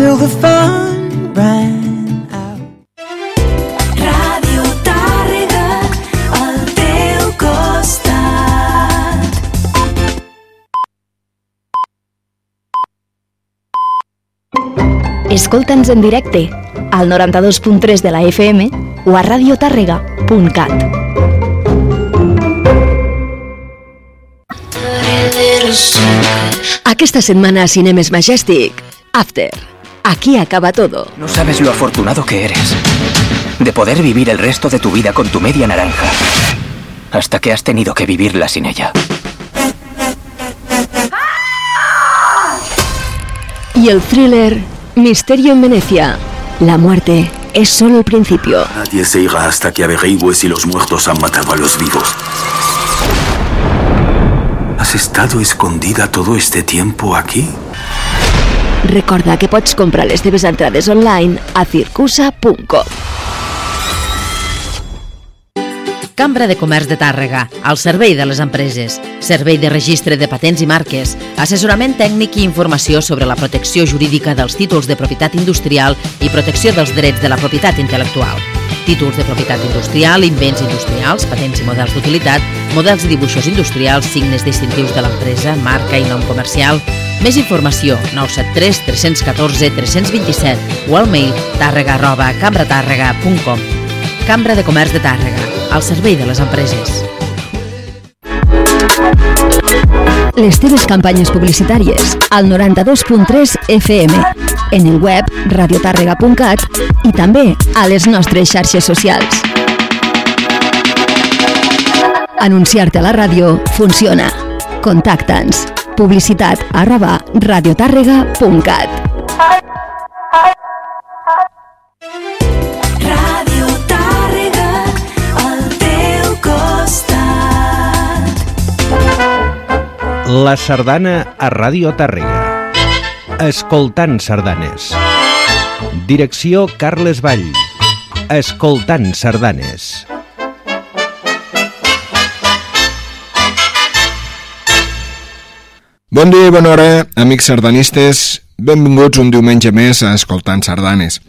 till the fun ran out. Ràdio Tàrrega, al teu costat. Escolta'ns en directe al 92.3 de la FM o a radiotàrrega.cat. Aquesta setmana a Cinemes Majestic, After. Aquí acaba todo. No sabes lo afortunado que eres de poder vivir el resto de tu vida con tu media naranja hasta que has tenido que vivirla sin ella. Y el thriller Misterio en Venecia. La muerte es solo el principio. Nadie se irá hasta que averigüe si los muertos han matado a los vivos. ¿Has estado escondida todo este tiempo aquí? Recorda que pots comprar les teves entrades online a circusa.com. Cambra de Comerç de Tàrrega, al servei de les empreses. Servei de registre de patents i marques, assessorament tècnic i informació sobre la protecció jurídica dels títols de propietat industrial i protecció dels drets de la propietat intel·lectual. Títols de propietat industrial, invents industrials, patents i models d'utilitat, models i dibuixos industrials, signes distintius de l'empresa, marca i nom comercial. Més informació 973 314 327 o al mail tàrrega arroba cambratàrrega.com Cambra de Comerç de Tàrrega, al servei de les empreses. Les teves campanyes publicitàries al 92.3 FM, en el web radiotàrrega.cat i també a les nostres xarxes socials. Anunciar-te a la ràdio funciona. Contacta'ns. Publicitat arroba radiotàrrega.cat. Tàrrega, al teu costat. La sardana a Ràdio Tàrrega. Escoltant sardanes. Direcció Carles Vall. Escoltant sardanes. Bon dia i bona hora, amics sardanistes. Benvinguts un diumenge més a Escoltant Sardanes.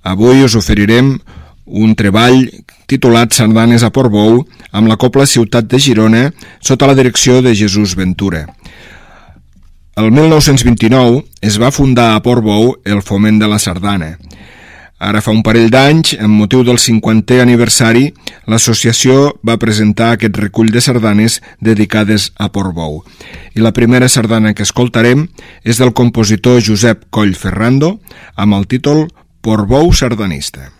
Avui us oferirem un treball titulat Sardanes a Portbou amb la Copla Ciutat de Girona sota la direcció de Jesús Ventura. El 1929 es va fundar a Portbou el Foment de la Sardana. Ara fa un parell d'anys, amb motiu del 50è aniversari, l'associació va presentar aquest recull de sardanes dedicades a Portbou. I la primera sardana que escoltarem és del compositor Josep Coll Ferrando amb el títol Portbou sardanista.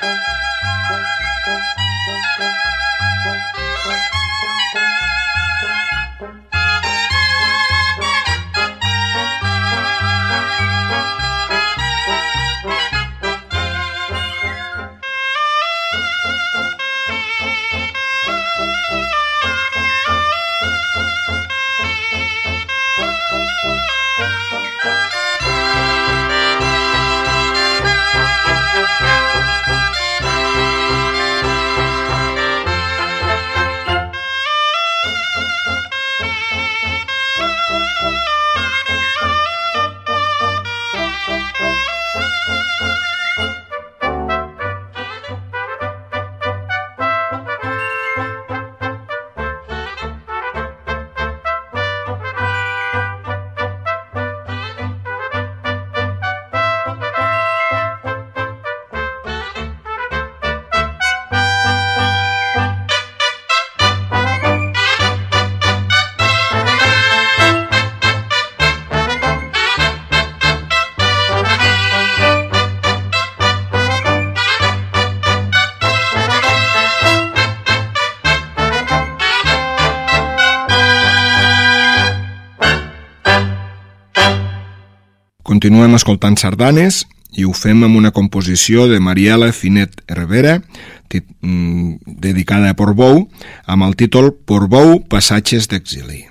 Thank you. Continuem escoltant sardanes i ho fem amb una composició de Mariela Finet Herrera mm, dedicada a Portbou amb el títol Portbou, passatges d'exili.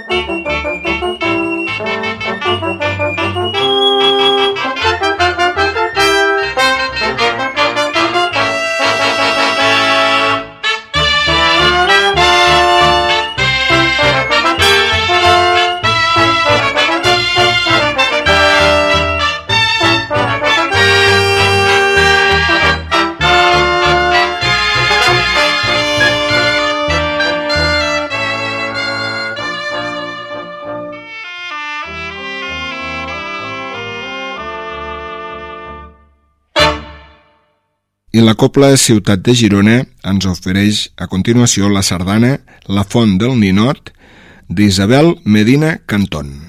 I la Copla Ciutat de Girona ens ofereix a continuació la sardana La Font del Ninot d'Isabel Medina Cantón.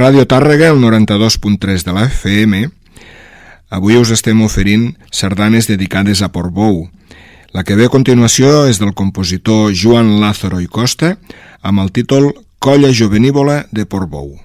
Ràdio Tàrrega, el 92.3 de la FM, avui us estem oferint sardanes dedicades a Portbou. La que ve a continuació és del compositor Joan Lázaro i Costa amb el títol Colla Jovenívola de Portbou.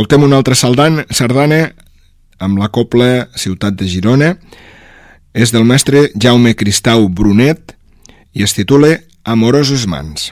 Escoltem una altra sardana, sardana amb la copla Ciutat de Girona. És del mestre Jaume Cristau Brunet i es titula Amoroses mans.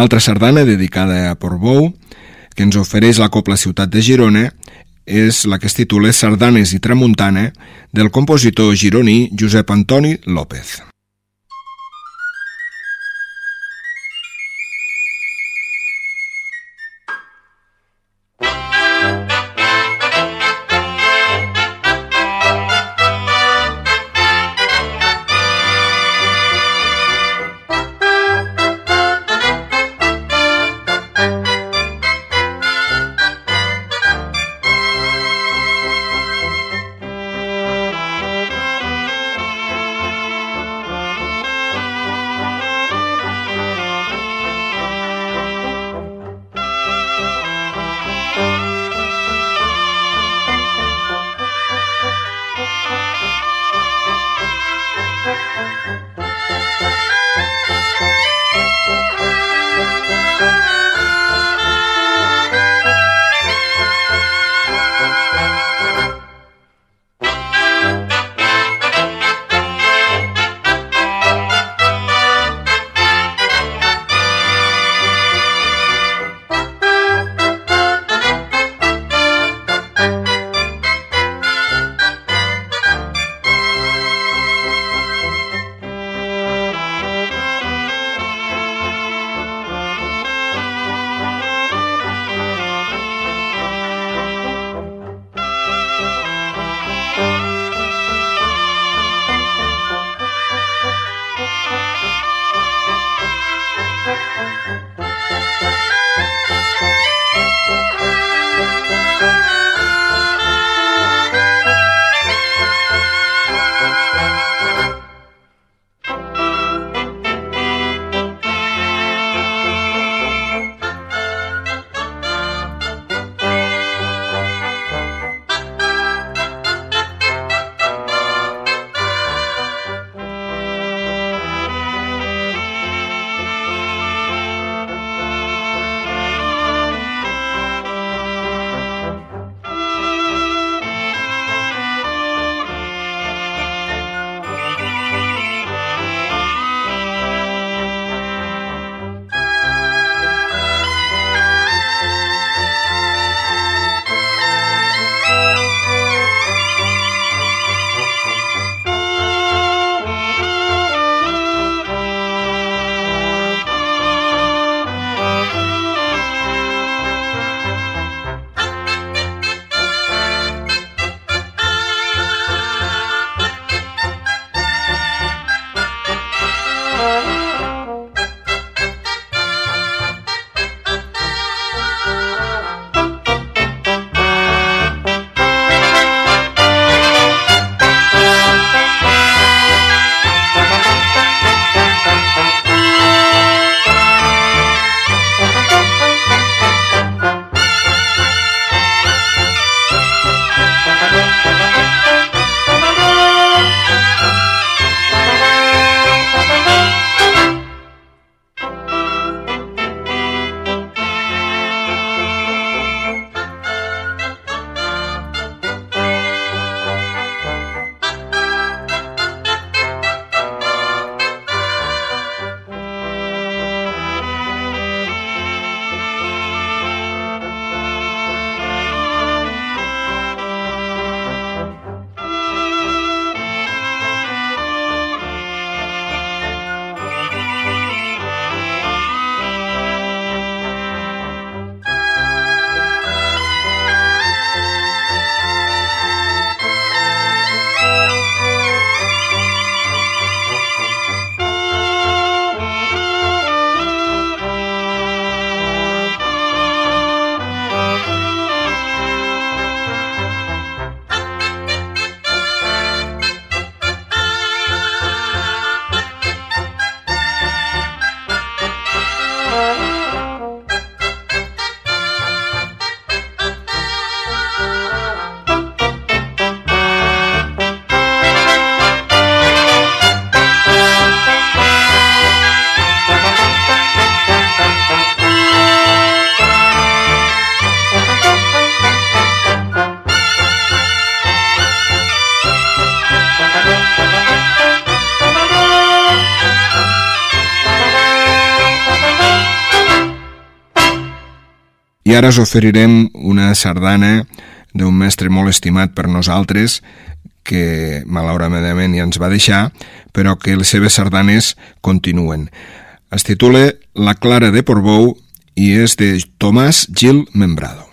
Altra sardana dedicada a Portbou, que ens ofereix la Copla Ciutat de Girona, és la que es titula Sardanes i Tramuntana, del compositor gironí Josep Antoni López. I ara us oferirem una sardana d'un mestre molt estimat per nosaltres, que malauradament ja ens va deixar, però que les seves sardanes continuen. Es titula La Clara de Portbou i és de Tomàs Gil Membrado.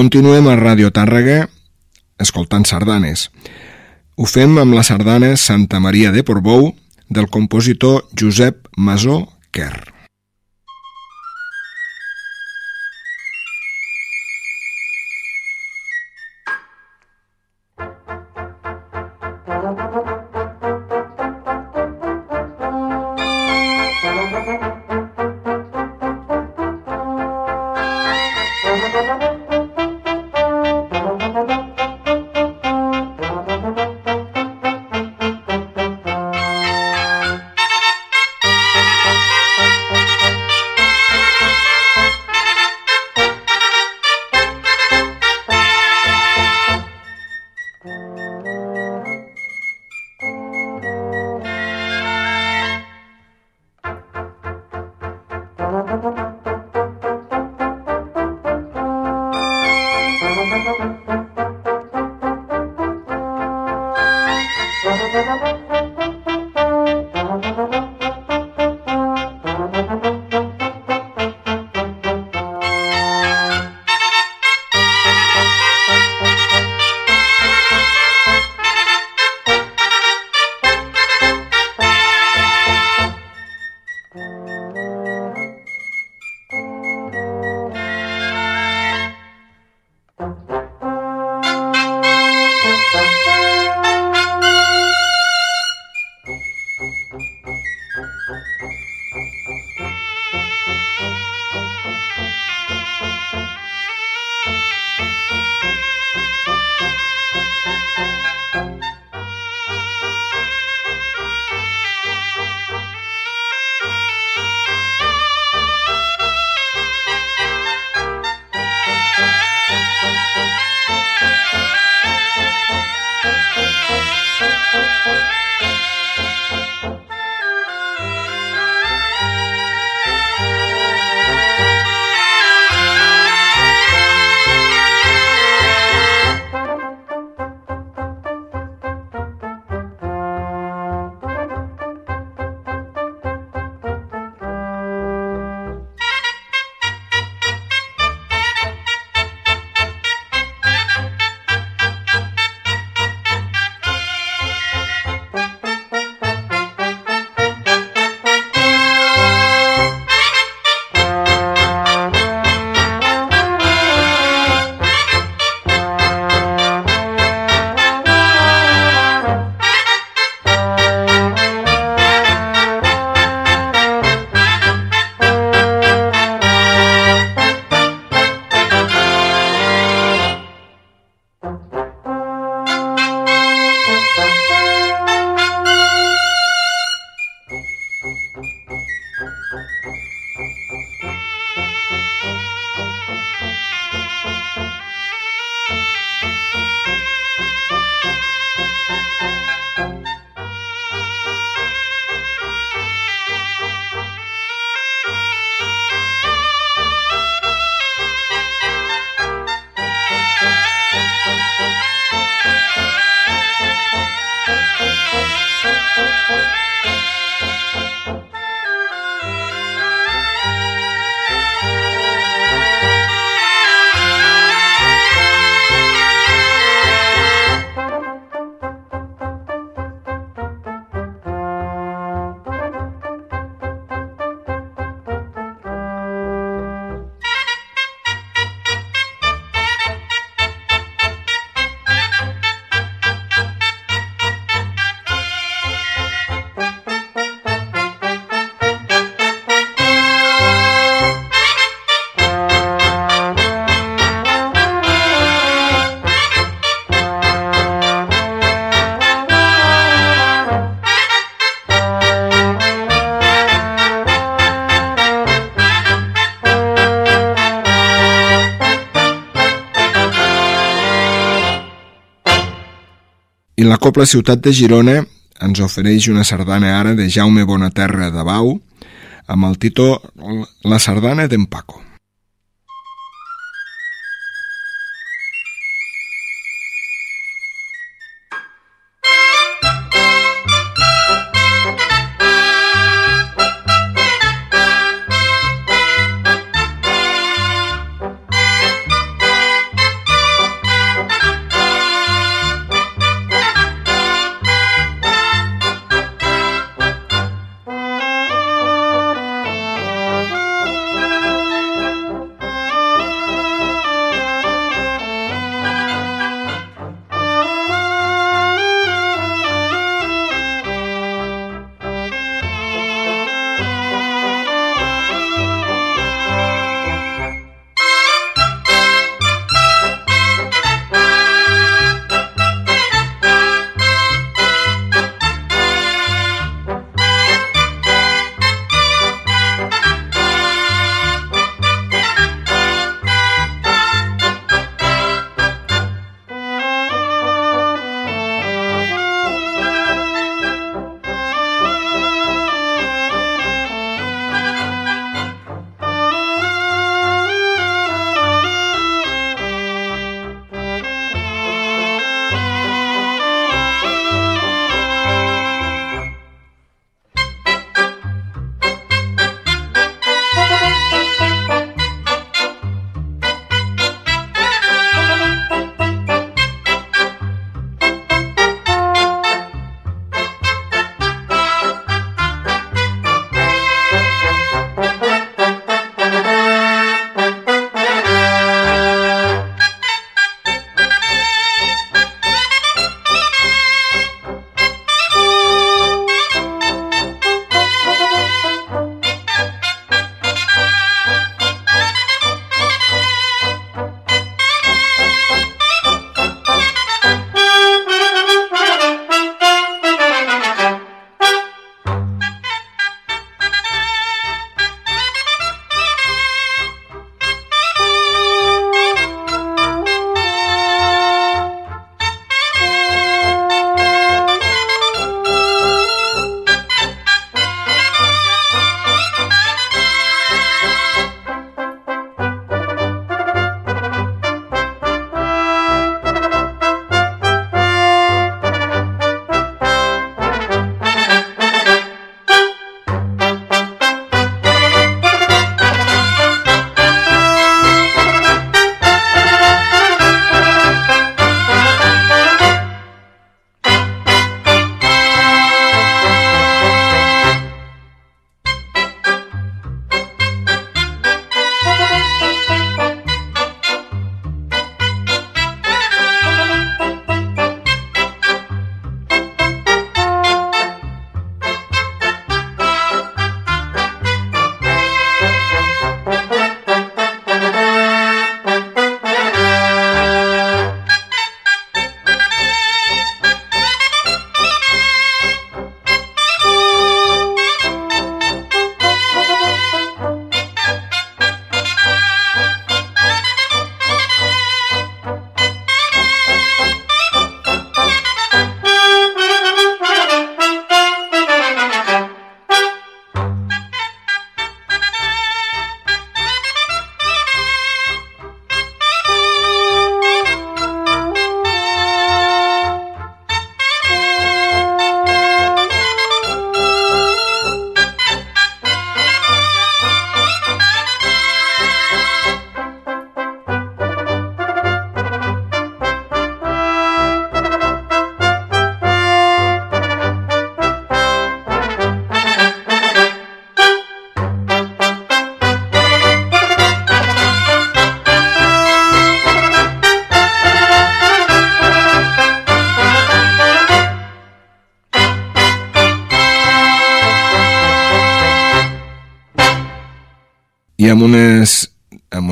Continuem a Ràdio Tàrrega escoltant sardanes. Ho fem amb la sardana Santa Maria de Portbou del compositor Josep Masó Quer. La Copla Ciutat de Girona ens ofereix una sardana ara de Jaume Bonaterra de Bau amb el títol La sardana d'en Paco.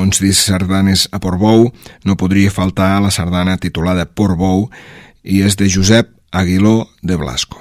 Uns discs sardanes a Portbou no podria faltar la sardana titulada Portbou i és de Josep Aguiló de Blasco.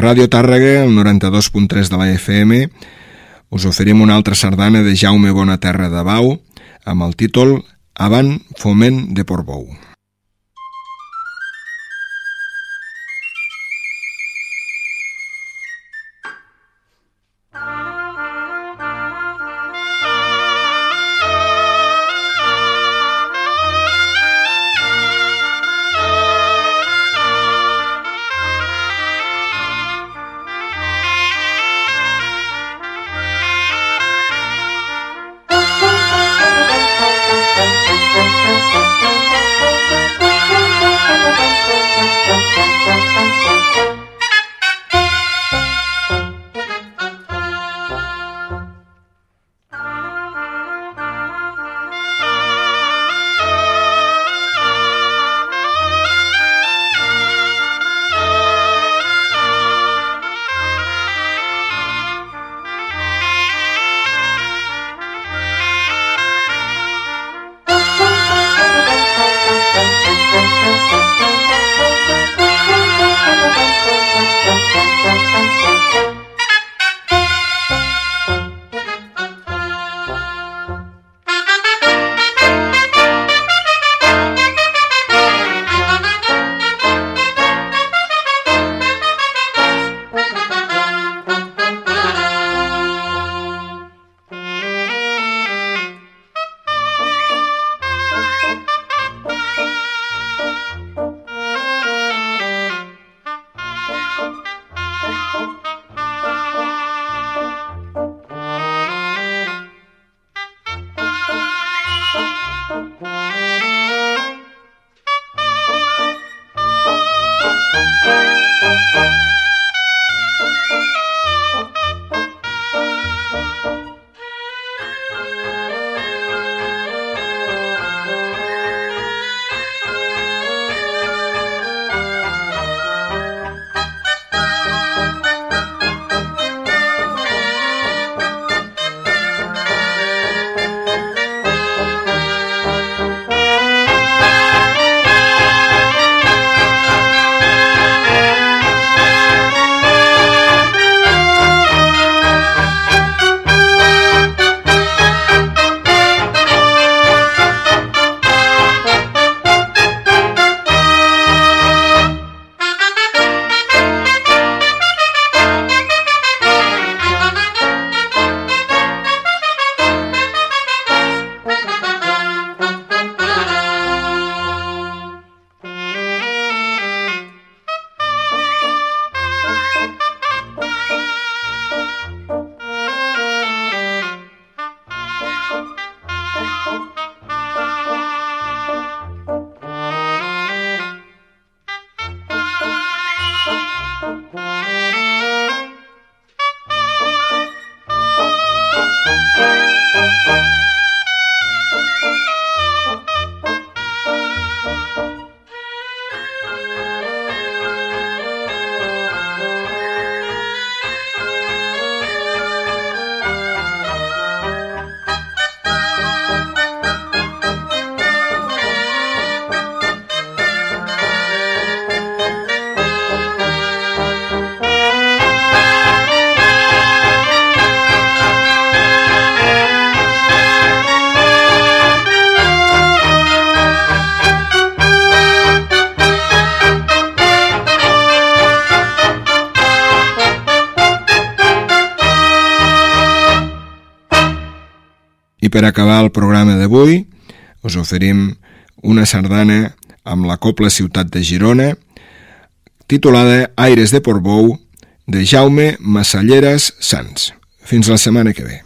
Ràdio Tàrrega, el 92.3 de la FM, us oferim una altra sardana de Jaume Bonaterra de Bau amb el títol Avant Foment de Portbou. Per acabar el programa d'avui us oferim una sardana amb la Copla Ciutat de Girona titulada Aires de Portbou de Jaume Massalleres Sans. Fins la setmana que ve.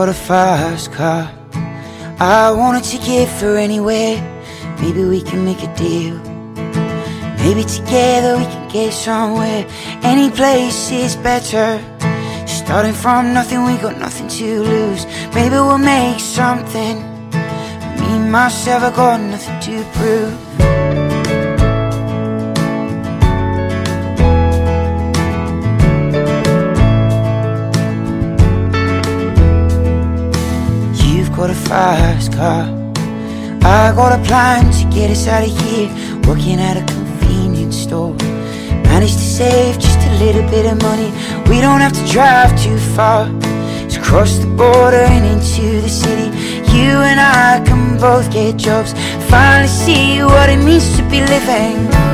Got a fast car. I wanted to take her anywhere. Maybe we can make a deal. Maybe together we can get somewhere. Any place is better. Starting from nothing, we got nothing to lose. Maybe we'll make something. Me, myself, I got nothing to prove. Car. I got a plan to get us out of here. Working at a convenience store. Managed to save just a little bit of money. We don't have to drive too far. Just cross the border and into the city. You and I can both get jobs. Finally see what it means to be living.